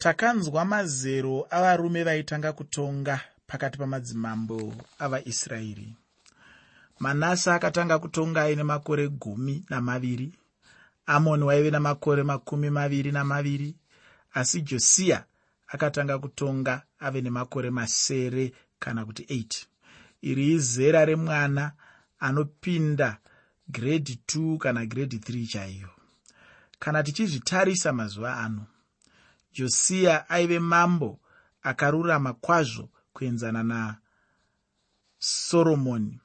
takanzwa mazero avarume vaitanga kutonga pakati pamadzimambo avaisraeri. Manase akatanga kutonga aine makore gumi namaviri amoni waive namakore makumi maviri namaviri asi josiya akatanga kutonga ave nemakore masere kana kuti 8 iri izera remwana anopinda giredhi 2 kana giredhi 3 chaiyo. Kana tichizvitarisa mazuva ano josiya aive mambo akarurama kwazvo kuenzana nasoromoni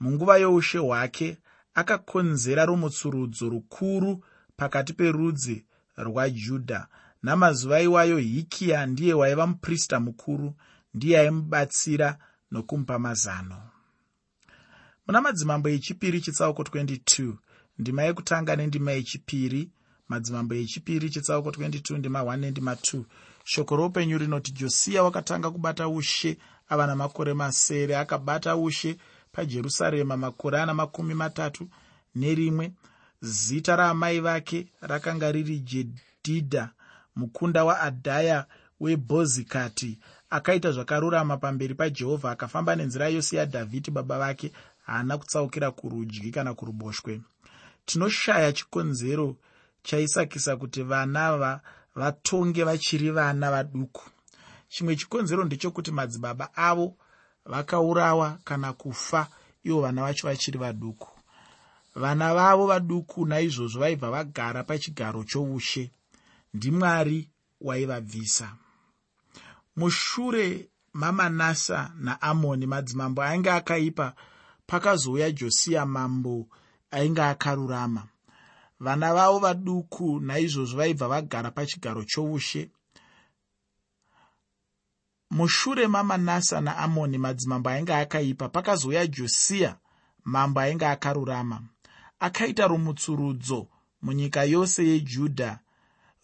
munguva youshe hwake akakonzera rumutsurudzo rukuru pakati perudzi rwajudha namazuva iwayo hikiya ndiye waiva muprista mukuru ndiye aimubatsira nokumupa mazano. Muna madzimambo echipiri chitsauko 22 ndima yekutanga nendima yechipiri madzimambo echipiri chitsauko 22 ndima 1 nendima 2 shoko roupenyu rinoti josiya wakatanga kubata ushe ava namakore masere. Akabata ushe pajerusarema makore ana makumi matatu nerimwe. Zita raamai vake rakanga riri jedhidha mukunda waadhaya webhozikati akaita zvakarurama pamberi pajehovha akafamba nenzira yose yadhavhidhi baba vake. Haana kutsaukira kurudyi kana kuruboshwe. Tinoshaya chikonzero chaisakisa kuti vana va vatonge vachiri vana vaduku. Chimwe chikonzero ndechekuti madzibaba avo vakaurawa kana kufa ivo vana vacho vachiri vaduku. Vana vavo vaduku naizvozvo vaibva vagara pachigaro choushe ndimwari waivabvisa. Mushure mamanasa naamoni madzimambo ainge akaipa pakazouya josiya mambo ainge akarurama vana vavo vaduku naizvozvo vaibva vagara pachigaro choushe mushure mamanasa naamoni madzimambo ainge akaipa pakazouya josiya mambo ainge akarurama. Akaita rumutsurudzo munyika yose yejudha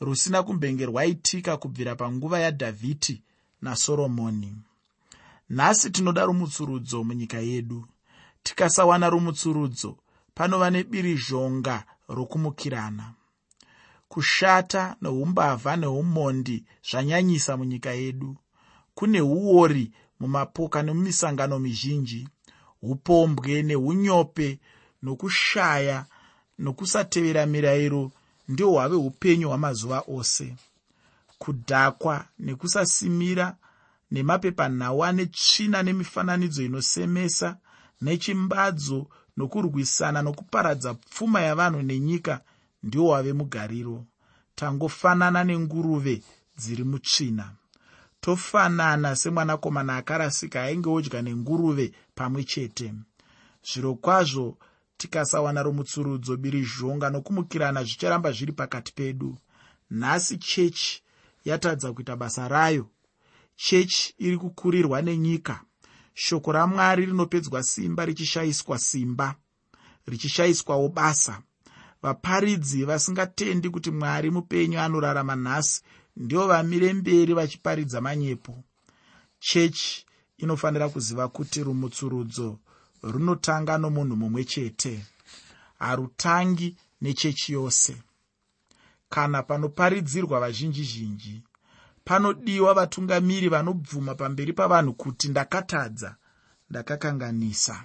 rusina kumbenge rwaitika kubvira panguva yadhavhidhi nasoromoni. Nhasi tinoda rumutsurudzo munyika yedu. Tikasawana rumutsurudzo panova nebirizhonga rokumukirana. Kushata neumbavha neumondi zvanyanyisa munyika yedu. Kune uori mumapoka nemumisangano mizhinji. Upombwe neunyope nokushaya nokusatevera mirayiro ndihwo hwave upenyu hwamazuva ose. Kudhakwa nekusasimira nemapepanhau ane tsvina nemifananidzo inosemesa nechimbadzo nokurwisana nokuparadza pfuma yavanhu nenyika ndiwo wave mugariro. Tangofanana nenguruve dziri mutsvina. Tofanana semwanakomana akarasika ainge odya nenguruve pamwe chete. Zviro kwazvo tikasawana rumutsurudzo birizhonga nokumukirana zvicharamba zviri pakati pedu. Nhasi chechi yatadza kuita basa rayo. Chechi iri kukurirwa nenyika shoko ramwari rinopedzwa simba richishayiswa simba richishayiswawo basa. Vaparidzi vasingatendi kuti mwari mupenyu anorarama nhasi ndivo vamire mberi vachiparidza manyepo. Chechi inofanira kuziva kuti rumutsurudzo runotanga nomunhu mumwe chete harutangi nechechi yose. Kana panoparidzirwa vazhinji zhinji panodiwa vatungamiri vanobvuma pamberi pavanhu kuti ndakatadza ndakakanganisa.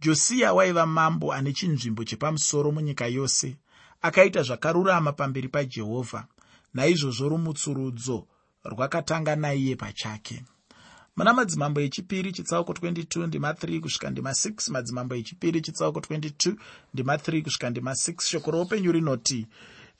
Josiya waiva mambo ane chinzvimbo chepamusoro munyika yose akaita zvakarurama pamberi pajehovha naizvozvo rumutsurudzo rwakatanga naiye pachake. Muna madzimambo echipiri chitsauko 22 ndima 3 kusvika ndima 6 madzimambo echipiri chitsauko 22 ndima 3 kusvika ndima 6 shoko roupenyu rinoti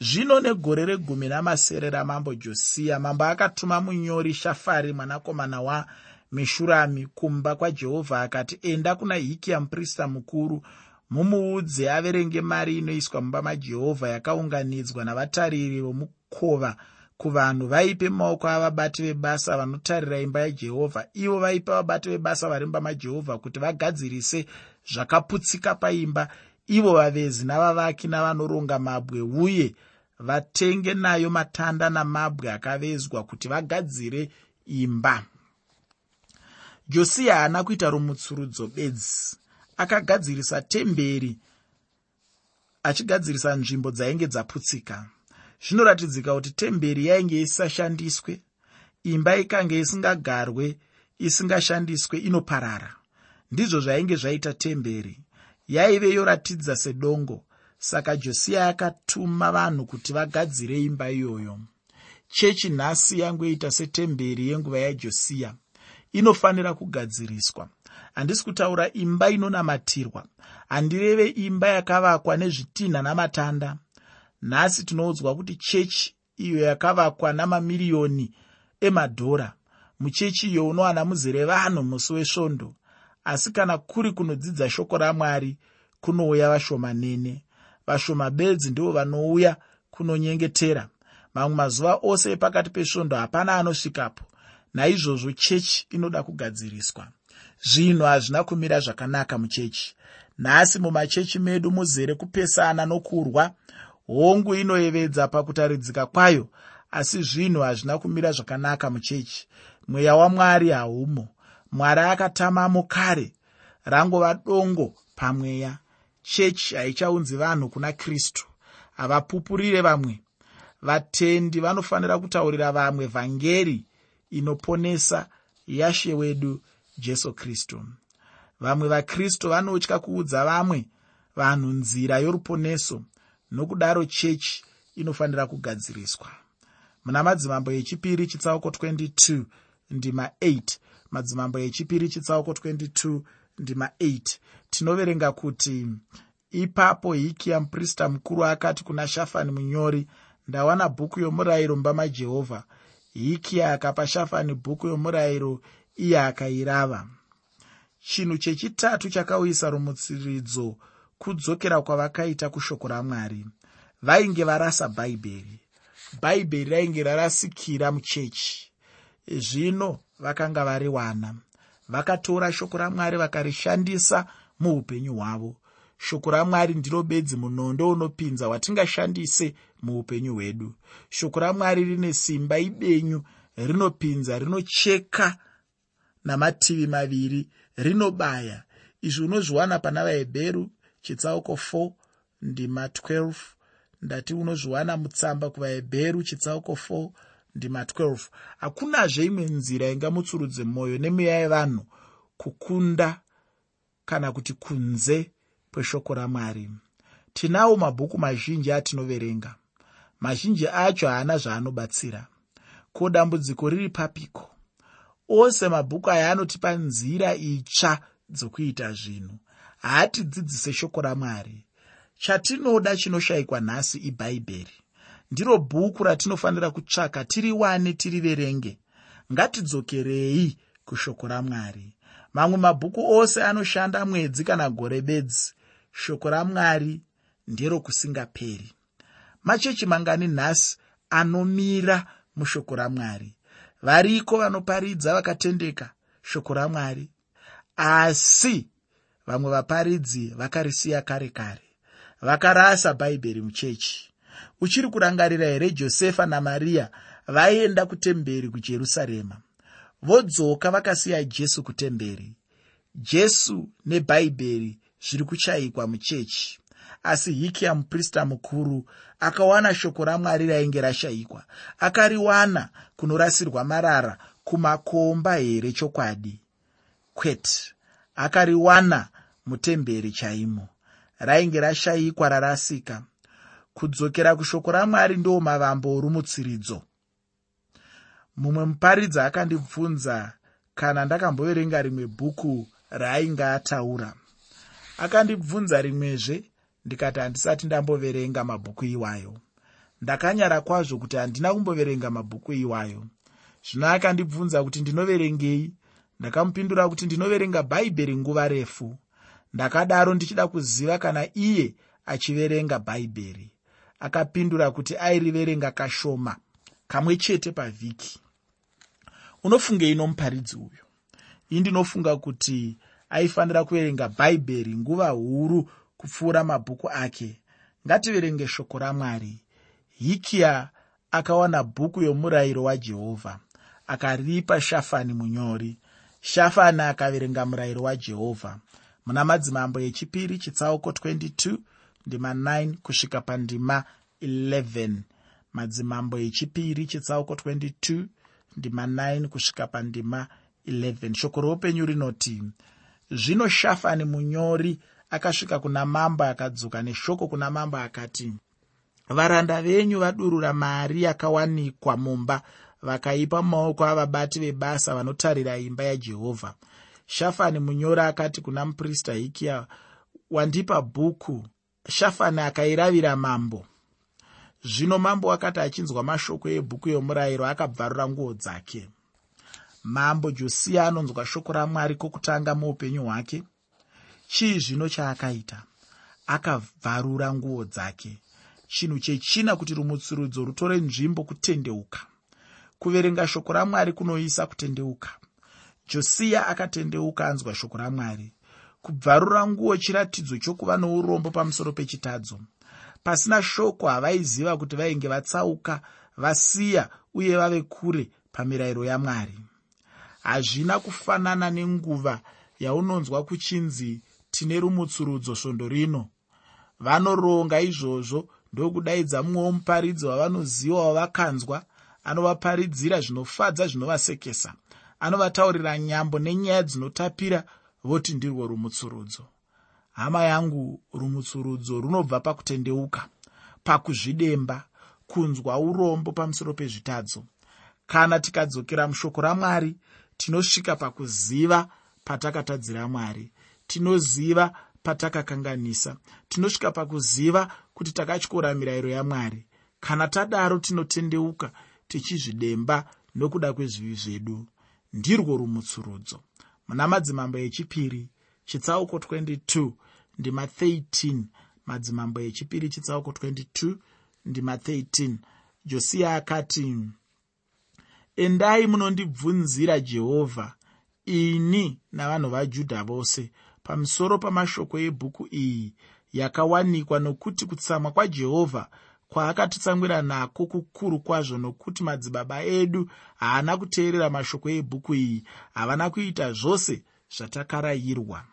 zvino negore regumi namasere ramambo josiya mambo akatuma munyori shafari mwanakomana wameshurami kumba kwajehovha akati enda kuna hikiya muprista mukuru mumuudze averenge mari inoiswa mumba majehovha yakaunganidzwa navatariri vomukova kuvanhu. Vaipe maoko avabati vebasa vanotarira imba yajehovha. Ivo vaipa vabati vebasa vari mumba majehovha kuti vagadzirise zvakaputsika paimba. Ivo vavezi navavaki navanoronga mabwe uye vatenge nayo matanda namabwe akavezwa kuti vagadzire imba. Josiya haana kuita rumutsurudzo bedzi. Akagadzirisa temberi achigadzirisa nzvimbo dzainge dzaputsika. Zvinoratidzika kuti temberi yainge isashandiswe imba ikanga isingagarwe isingashandiswe inoparara. Ndizvo zvainge zvaita temberi. Yaive yoratidza sedongo saka josiya akatuma vanhu kuti vagadzire imba iyoyo. Chechi nhasi yangoita setemberi yenguva yajosiya inofanira kugadziriswa. Handisi kutaura imba inonamatirwa handireve imba yakavakwa nezvitinha namatanda. Nhasi tinoudzwa kuti chechi iyo yakavakwa namamiriyoni emadhora. Muchechi iyo unowana muzere vanhu musi wesvondo. Asi kana kuri kunodzidza shoko ramwari kunouya vashomanene vashoma bedzi ndivo vanouya kunonyengetera. Mamwe mazuva ose epakati pesvondo hapana anosvikapo. Naizvozvo chechi inoda kugadziriswa. Zvinhu hazvina kumira zvakanaka muchechi. Nhasi mumachechi medu muzere kupesana nokurwa. Hongu inoyevedza pakutaridzika kwayo asi zvinhu hazvina kumira zvakanaka muchechi. Mweya wamwari haumo. Mwari akatamamo kare rangova dongo pamweya chechi haichaunzi vanhu kuna kristu. Havapupurire vamwe. Vatendi vanofanira kutaurira vamwe vhangeri inoponesa yashe wedu jesu kristu. Vamwe vakristu vanotya kuudza vamwe vanhu nzira yoruponeso nokudaro chechi inofanira kugadziriswa. Muna madzimambo echipiri chitsauko 22 ndima 8 madzimambo echipiri chitsauko 22 ndima 8 tinoverenga kuti ipapo hikiya muprista mukuru akati kuna shafani munyori ndawana bhuku yomurayiro mumba majehovha hikiya akapa shafani bhuku yomurayiro iye akairava. Chinhu chechitatu chakauyisa rumutsiridzo kudzokera kwavakaita kushoko ramwari. Vainge varasa bhaibheri. Bhaibheri rainge rarasikira muchechi. Zvino vakanga variwana vakatora shoko ramwari vakarishandisa muupenyu hwavo. Shoko ramwari ndiro bedzi munondo unopinza watingashandise muupenyu hwedu. Shoko ramwari rine simba ibenyu rinopinza rinocheka namativi maviri rinobaya. Izvi unozviwana pana vahebheru chitsauko 4 ndima 12 ndati unozviwana mutsamba kuvahebheru chitsauko 4 ndima 12 hakunazve imwe nzira ingamutsurudze mwoyo nemweya yevanhu kukunda kana kuti kunze kweshoko ramwari. Tinawo mabhuku mazhinji atinoverenga. Mazhinji acho haana zvaanobatsira. Ko dambudziko riri papiko? Ose mabhuku aya anotipa nzira itsva dzokuita zvinhu. Haatidzidzise shoko ramwari. Chatinoda chinoshayikwa nhasi ibhaibheri ndiro bhuku ratinofanira kutsvaka tiriwane tiriverenge ngatidzokerei kushoko ramwari mamwe mabhuku ose anoshanda mwedzi kana gore bedzi. Shoko ramwari nderokusingaperi machechi mangani nhasi anomira mushoko ramwari. Variko vanoparidza vakatendeka? Shoko ramwari. Asi vamwe vaparidzi vakarisiya kare kare. Vakarasa bhaibheri muchechi. Uchiri kurangarira here josefa namariya vaienda kutemberi kujerusarema vodzoka vakasiya jesu kutemberi. Jesu nebhaibheri zviri kuchayikwa muchechi. Asi hikiya muprista mukuru akawana shoko ramwari rainge rashayikwa. Akariwana kunorasirwa marara kumakomba here chokwadi? Kwete. Akariwana mutemberi chaimo. Rainge rashayikwa rarasika. Kudzokera kushoko ramwari ndo mavambo orumutsiridzo mumwe muparidzi akandibvunza kana ndakamboverenga rimwe bhuku raainge ataura akandibvunza rimwezve ndikati handisati ndamboverenga mabhuku iwayo. Ndakanyara kwazvo kuti handina kumboverenga mabhuku iwayo. Zvino akandibvunza kuti ndinoverengei? Ndakamupindura kuti ndinoverenga bhaibheri nguva refu. Ndakadaro ndichida kuziva kana iye achiverenga bhaibheri. Akapindura kuti airiverenga kashoma kamwe chete pavhiki. Unofungei nomuparidzi uyu? Ii ndinofunga kuti aifanira kuverenga bhaibheri nguva huru kupfuura mabhuku ake. Ngativerenge shoko ramwari. Hikiya akawana bhuku yomurayiro wajehovha akaripa shafani munyori. Shafani akaverenga murayiro wajehovha muna madzimambo echipiri chitsauko 22 ndima 9 kusvika pandima 11 madzimambo echipiri chitsauko 22 ndima 9 kusvika pandima 11 shoko roupenyu rinoti zvino shafani munyori akasvika kuna mambo akadzoka neshoko kuna mambo akati varanda venyu vadurura mari yakawanikwa mumba vakaipa mumaoko avabati vebasa vanotarira imba yajehovha shafani munyori akati kuna muprista hikiya wandipa bhuku shafani akairavira mambo zvino mambo akati achinzwa mashoko ebhuku yomurayiro akabvarura nguo dzake. Mambo josiya anonzwa shoko ramwari kwokutanga muupenyu hwake. Chii zvino chaakaita? Akabvarura nguo dzake. Chinhu chechina kuti rumutsurudzo rutore nzvimbo kutendeuka. Kuverenga shoko ramwari kunoisa kutendeuka. Josiya akatendeuka anzwa shoko ramwari. Kubvarura nguo chiratidzo chokuva nourombo pamusoro pechitadzo pasina shoko havaiziva kuti vainge vatsauka vasiya uye vave kure pamirayiro yamwari. Hazvina kufanana nenguva yaunonzwa kuchinzi tine rumutsurudzo svondo rino. Vanoronga izvozvo ndokudaidza mumwe womuparidzi wavanoziva wavakanzwa anovaparidzira zvinofadza zvinovasekesa. Anovataurira nyambo nenyaya dzinotapira voti ndirwo rumutsurudzo hama yangu rumutsurudzo runobva pakutendeuka pakuzvidemba kunzwa urombo pamusoro pezvitadzo. Kana tikadzokera mushoko ramwari tinosvika pakuziva patakatadzira mwari tinoziva patakakanganisa tinosvika pakuziva kuti takatyora mirayiro yamwari. Kana tadaro tinotendeuka tichizvidemba nokuda kwezvivi zvedu. Ndirwo rumutsurudzo. Muna madzimambo echipiri chitsauko 22 ndima 13 madzimambo echipiri chitsauko 22 ndima 13 josiya akati endai munondibvunzira jehovha ini navanhu vajudha vose. Pamusoro pamashoko ebhuku iyi yakawanikwa nokuti kutsamwa kwajehovha kwaakatitsamwira nako kukuru kwazvo nokuti madzibaba edu haana kuteerera mashoko ebhuku iyi. Havana kuita zvose zvatakarayirwa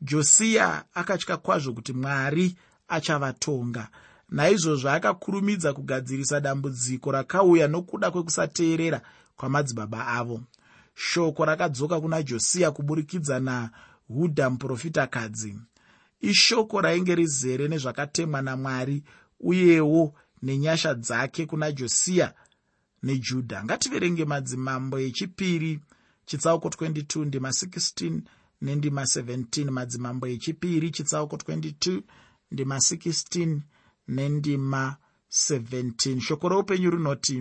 josiya akatya kwazvo kuti mwari achavatonga. Naizvozvo akakurumidza kugadzirisa dambudziko rakauya nokuda kwekusateerera kwamadzibaba avo. Shoko rakadzoka kuna josiya kuburikidza nahudha muprofitakadzi ishoko rainge rizere nezvakatemwa namwari uyewo nenyasha dzake kuna josiya nejudha ngativerenge madzimambo echipiri chitsauko 22 ndima 16 nendima 17 madzimambo echipiri chitsauko 22 ndima 16 nendima 17 shoko roupenyu rinoti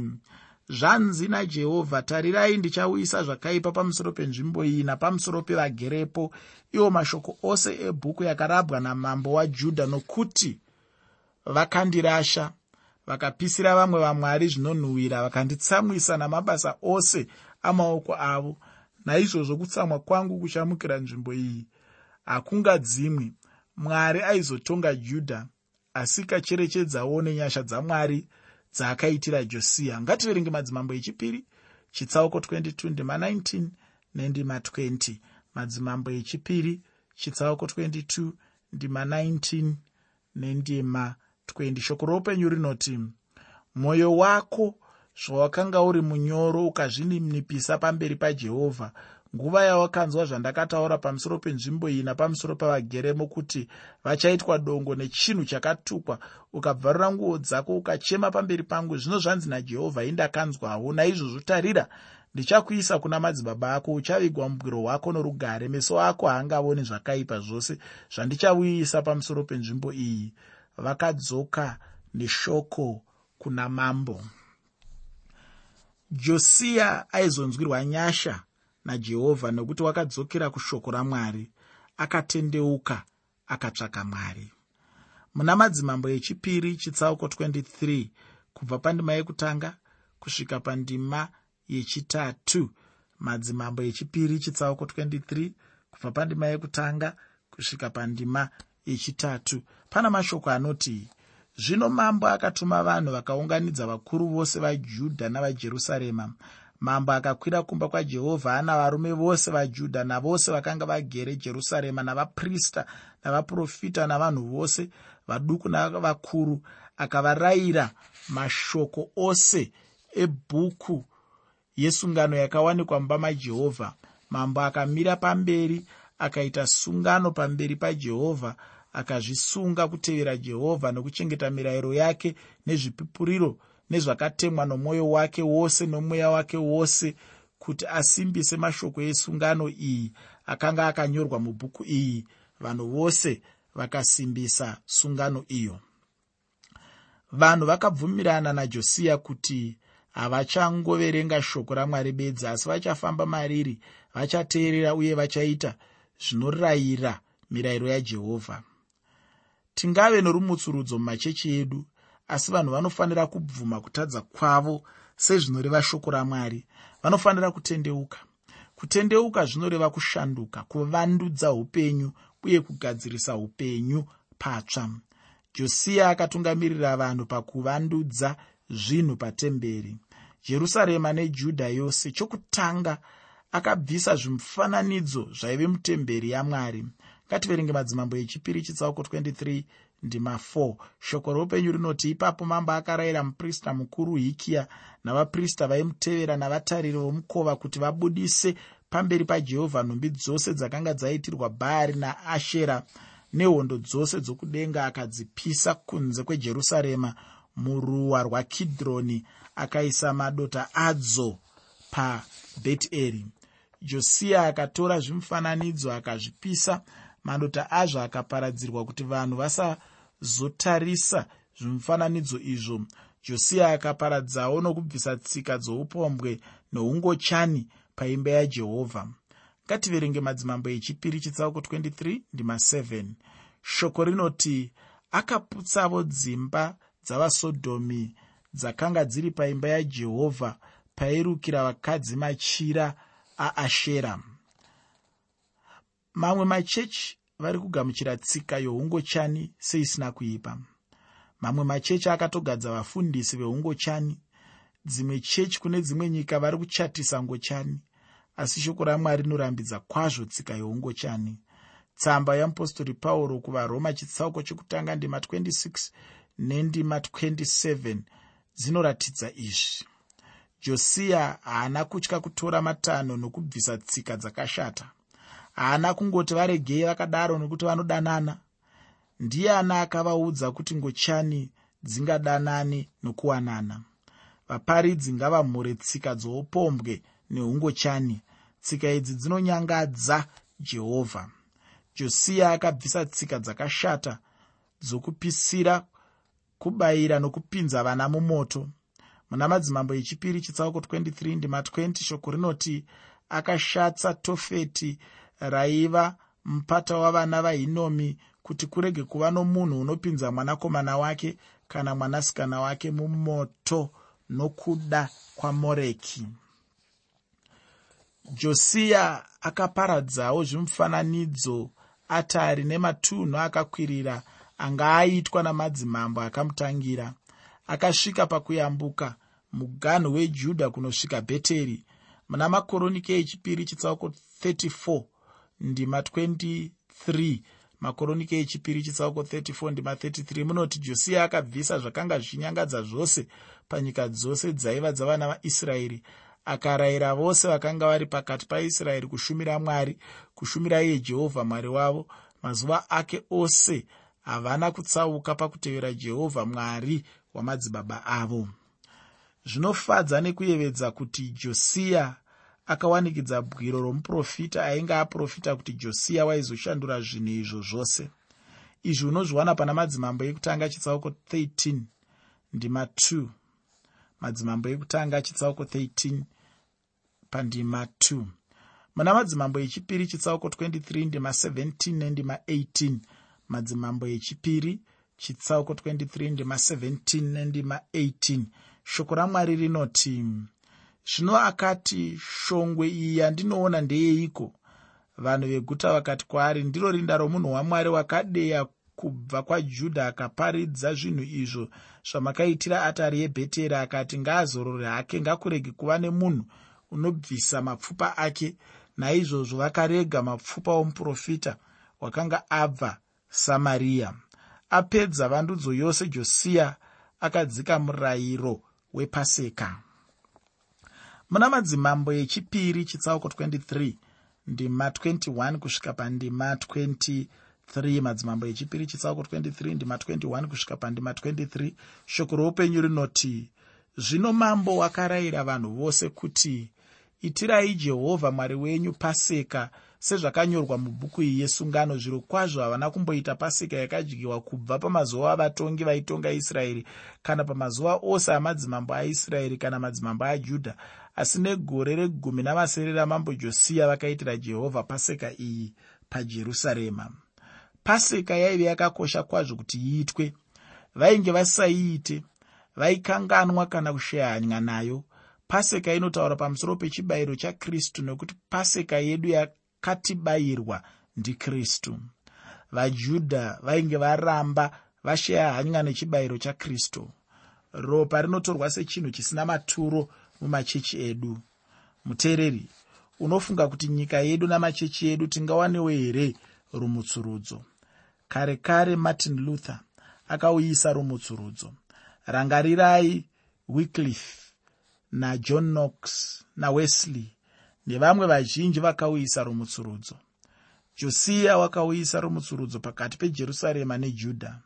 zvanzi najehovha tarirai ndichauyisa zvakaipa pamusoro penzvimbo iyi napamusoro pevagerepo. Iwo mashoko ose ebhuku yakarabwa namambo wajudha nokuti vakandirasha vakapisira vamwe vamwari zvinonhuhwira vakanditsamwisa namabasa ose amaoko avo naizvozvo kutsamwa kwangu kuchamukira nzvimbo iyi hakungadzimwi. Mwari aizotonga judha asi kacherechedzawo nenyasha dzamwari dzaakaitira josiya ngativerenge madzimambo echipiri chitsauko 22 ndima 19 nendima 20 madzimambo echipiri chitsauko 22 ndima 19 nendima 20 shoko roupenyu rinoti mwoyo wako zvawakanga uri munyoro ukazvininipisa pamberi pajehovha nguva yawakanzwa zvandakataura pamusoro penzvimbo iyi napamusoro pavageremo kuti vachaitwa dongo nechinhu chakatukwa ukabvarura nguo dzako ukachema pamberi pangu zvino zvanzi najehovha indakanzwawo naizvozvo tarira. Ndichakuisa kuna madzibaba ako uchavigwa mugwiro hwako norugare. Meso ako haangavoni zvakaipa zvose zvandichauyisa pamusoro penzvimbo iyi. Vakadzoka neshoko kuna mambo josiya aizonzwirwa nyasha najehovha nokuti wakadzokera kushoko ramwari akatendeuka akatsvaka mwari. Muna madzimambo echipiri chitsauko 23 kubva pandima yekutanga kusvika pandima yechitatu. Madzimambo echipiri chitsauko 23 kubva pandima yekutanga kusvika pandima yechitatu. Pana mashoko anoti zvino mambo akatuma vanhu vakaunganidza vakuru vose vajudha navajerusarema. Mambo akakwira kumba kwajehovha ana varume vose vajudha navose vakanga vagere jerusarema navaprista navaprofita navanhu vose vaduku navakuru akavarayira mashoko ose ebhuku yesungano yakawanikwa mumba majehovha. Mambo akamira pamberi akaita sungano pamberi pajehovha akazvisunga kutevera jehovha nokuchengeta mirayiro yake nezvipupuriro nezvakatemwa nomwoyo wake wose nomweya wake wose kuti asimbise mashoko esungano iyi akanga akanyorwa mubhuku iyi. Vanhu vose vakasimbisa sungano iyo. Vanhu vakabvumirana najosiya kuti havachangoverenga shoko ramwari bedzi asi vachafamba mariri vachateerera uye vachaita zvinorayira mirayiro yajehovha tingave norumutsurudzo mumachechi edu asi vanhu vanofanira kubvuma kutadza kwavo sezvinoreva shoko ramwari. Vanofanira kutendeuka. Kutendeuka zvinoreva kushanduka kuvandudza upenyu uye kugadzirisa upenyu patsva. Josiya akatungamirira vanhu pakuvandudza zvinhu patemberi. Jerusarema nejudha yose chokutanga akabvisa zvimufananidzo zvaive mutemberi yamwari ngativerenge madzimambo echipiri chitsauko 23 ndima 4 shoko roupenyu rinoti ipapo mambo akarayira muprista mukuru hikiya navaprista vaimutevera navatariri vomukova kuti vabudise pamberi pajehovha nhumbi dzose dzakanga dzaitirwa bhaari naashera nehondo dzose dzokudenga akadzipisa kunze kwejerusarema muruwa rwakidhroni akaisa madota adzo pabheteri josiya akatora zvimufananidzo akazvipisa madota azvo akaparadzirwa kuti vanhu vasazotarisa zvimufananidzo izvo. Josiya akaparadzawo nokubvisa tsika dzoupombwe neungochani paimba yajehovha ngativerenge madzimambo echipiri chitsauko 23 ndima 7 shoko rinoti akaputsavo dzimba dzavasodhomi dzakanga dziri paimba yajehovha pairukira vakadzi machira aashera mamwe machechi vari kugamuchira tsika youngochani seisina kuipa. Mamwe machechi akatogadza vafundisi veungochani. Dzimwe chechi kune dzimwe nyika vari kuchatisa ngochani asi shoko ramwari rinorambidza kwazvo tsika youngochani tsamba yamupostori pauro kuvaroma chitsauko chekutanga ndima 26 nendima 27 dzinoratidza izvi. Josiya haana kutya kutora matanho nokubvisa tsika dzakashata haana kungoti varegei vakadaro nokuti vanodanana. Ndiani akavaudza kuti ngochani dzingadanani nokuwanana. Vaparidzi ngavamhure tsika dzoupombwe neungochani tsika idzi dzinonyangadza jehovha. Josiya akabvisa tsika dzakashata dzokupisira kubayira nokupinza vana mumoto. Muna madzimambo echipiri chitsauko 23 ndima 20 shoko rinoti akashatsa tofeti raiva mupata wavana vahinomi kuti kurege kuva nomunhu unopinza mwanakomana wake kana mwanasikana wake mumoto nokuda kwamoreki. Josiya akaparadzawo zvimufananidzo atari nematunhu akakwirira anga aitwa namadzimambo akamutangira. Akasvika pakuyambuka muganhu wejudha kunosvika bheteri muna makoronike echipiri chitsauko 34 ndima 23 makoronike echipiri chitsauko 34 ndima 33 munoti josiya akabvisa zvakanga zvichinyangadza zvose panyika dzose dzaiva dzavana vaisraeri akarayira vose vakanga vari pakati paisraeri kushumira mwari kushumira iye jehovha mwari wavo. Mazuva ake ose havana kutsauka pakutevera jehovha mwari wamadzibaba avo. Zvinofadza nekuyevedza kuti josiya akawanikidza bwiro romuprofita ainge aprofita kuti josiya waizoshandura zvinhu izvo zvose. Izvi unozviwana pana madzimambo ekutanga chitsauko 13 ndima 2 madzimambo ekutanga chitsauko 13 pandima 2 muna madzimambo echipiri chitsauko 23 ndima 17 nendima 18 madzimambo echipiri chitsauko 23 ndima 17 nendima 18 shoko ramwari rinoti zvino akati shongwe iyi yandinoona ndeyeiko? Vanhu veguta vakati kwaari ndiro rinda romunhu wamwari wakadeya kubva kwajudha akaparidza zvinhu izvo zvamakaitira atari yebheteri akati ngaazorore hake ngakurege kuva nemunhu unobvisa mapfupa ake naizvozvo vakarega mapfupa omuprofita wakanga abva samariya apedza vandudzo yose josiya akadzika murayiro wepaseka muna madzimambo echipiri chitsauko 23 ndima 21 kusvika pandima 23 madzimambo echipiri chitsauko 23 ndima 21 kusvika pandima 23 shoko roupenyu rinoti zvino mambo wakarayira vanhu vose kuti itirai jehovha mwari wenyu paseka sezvakanyorwa mubhuku iyi yesungano zviro kwazvo havana kumboita pasika yakadyiwa kubva pamazuva avatongi vaitonga israeri kana pamazuva ose amadzimambo aisraeri kana madzimambo ajudha asi negore regumi namasere ramambo josiya vakaitira jehovha pasika iyi pajerusarema. Pasika yaive yakakosha kwazvo kuti iitwe. Vainge vasaiite vaikanganwa kana kushayanya nayo. Pasika inotaura pamusoro pechibayiro chakristu nekuti pasika yedu yakatibayirwa ndikristu. Vajudha vainge varamba vashaya hanya nechibayiro chakristu. Ropa rinotorwa sechinhu chisina maturo mumachechi edu. Muteereri unofunga kuti nyika yedu namachechi edu tingawanewo here rumutsurudzo? Kare kare martin luther akauyisa rumutsurudzo. Rangarirai wycliffe najohn knox nawesley nevamwe vazhinji vakauyisa rumutsurudzo. Josiya wakauyisa rumutsurudzo pakati pejerusarema nejudha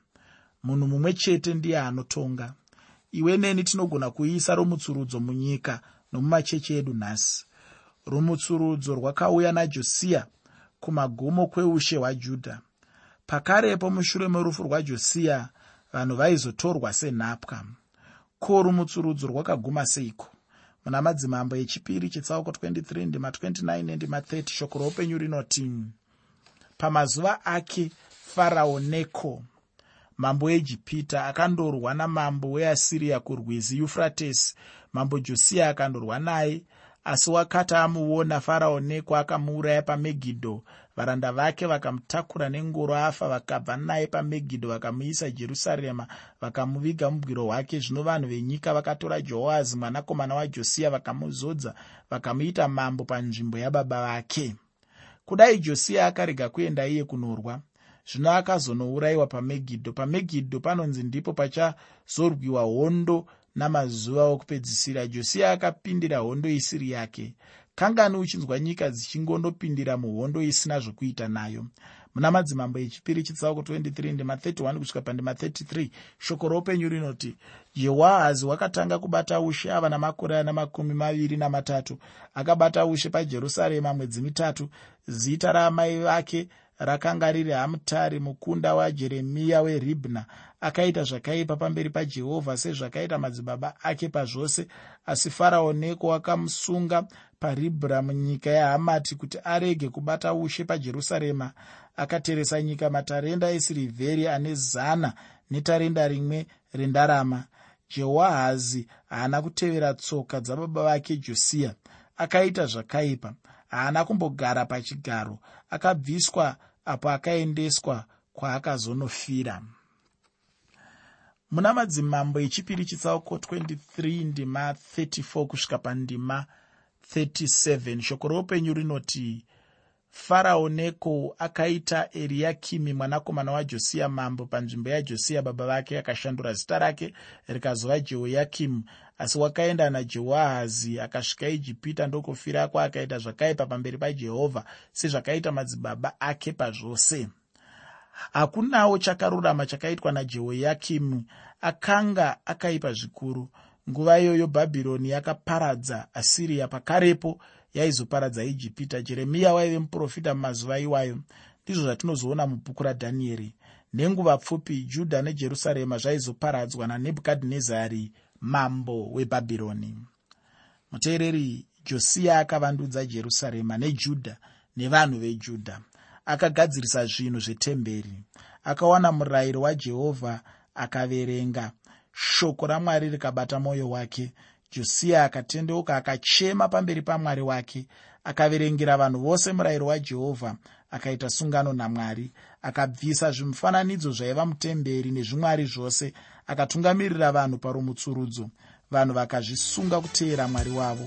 munhu mumwe chete ndiye anotonga iwe neni tinogona kuisa rumutsurudzo munyika nomumachechi edu nhasi. Rumutsurudzo rwakauya najosiya kumagumo kweushe hwajudha. Pakarepo mushure merufu rwajosiya vanhu vaizotorwa senhapwa. Ko rumutsurudzo rwakaguma seiko? Muna madzimambo echipiri chitsauko 23 ndima 29 nendima 30 shoko roupenyu rinoti pamazuva ake farao neko mambo weijipita akandorwa namambo weasiriya kurwizi yufratesi mambo josiya akandorwa naye asi wakati amuona farao neko akamuuraya pamegidho varanda vake vakamutakura nengoro afa vakabva naye pamegidho vakamuisa jerusarema vakamuviga mubwiro hwake zvino vanhu venyika vakatora jehoazi mwanakomana wajosiya vakamuzodza vakamuita mambo panzvimbo yababa vake. Kudai josiya akarega kuenda iye kunorwa zvino akazonourayiwa pamegidho. Pamegidho panonzi ndipo pachazorwiwa hondo namazuva okupedzisira. Josiya akapindira hondo isiri yake. Kangani uchinzwa nyika dzichingondopindira muhondo isina zvokuita nayo? Muna madzimambo echipiri chitsauko 23 ndema 31 kusvika pandema 33 shoko roupenyu rinoti jehoahazi wakatanga kubata ushe ava namakore ana makumi maviri namatatu akabata ushe pajerusarema mwedzi mitatu zita raamai vake rakanga riri hamutari mukunda wajeremiya weribhna akaita zvakaipa pamberi pajehovha sezvakaita madzibaba ake pazvose. Asi farao neko akamusunga paribhra munyika yehamati kuti arege kubata ushe pajerusarema. Akateresa nyika matarenda esirivheri ane zana netarenda rimwe rendarama. Jehoahazi haana kutevera tsoka dzababa vake josiya akaita zvakaipa haana kumbogara pachigaro. Akabviswa apo akaendeswa kwaakazonofira. Muna madzimambo echipiri chitsauko 23 ndima 34 kusvika pandima 37 shoko roupenyu rinoti farao neko akaita eriakimi mwanakomana wajosiya mambo panzvimbo yajosiya baba vake akashandura zita rake rikazova jehoyakimu asi wakaenda najehoahazi akasvika ijipita ndokufirako akaita zvakaipa pamberi pajehovha sezvakaita madzibaba ake pazvose. Hakunawo chakarurama chakaitwa najehoyakimu akanga akaipa zvikuru. Nguva iyoyo bhabhironi yakaparadza asiriya pakarepo yaizoparadza ijipita. Jeremiya waive muprofita mumazuva iwayo. Ndizvo zvatinozoona mubhuku radhanieri. Nenguva pfupi judha nejerusarema zvaizoparadzwa nanebhukadhinezari mambo webhabhironi. Muteereri josiya akavandudza jerusarema nejudha nevanhu vejudha. Akagadzirisa zvinhu zvetemberi. Akawana murayiro wajehovha akaverenga. Shoko ramwari rikabata mwoyo wake josiya akatendeuka akachema pamberi pamwari wake akaverengera vanhu vose murayiro wajehovha akaita sungano namwari akabvisa zvimufananidzo zvaiva mutemberi nezvimwari zvose akatungamirira vanhu parumutsurudzo. Vanhu vakazvisunga kuteera mwari wavo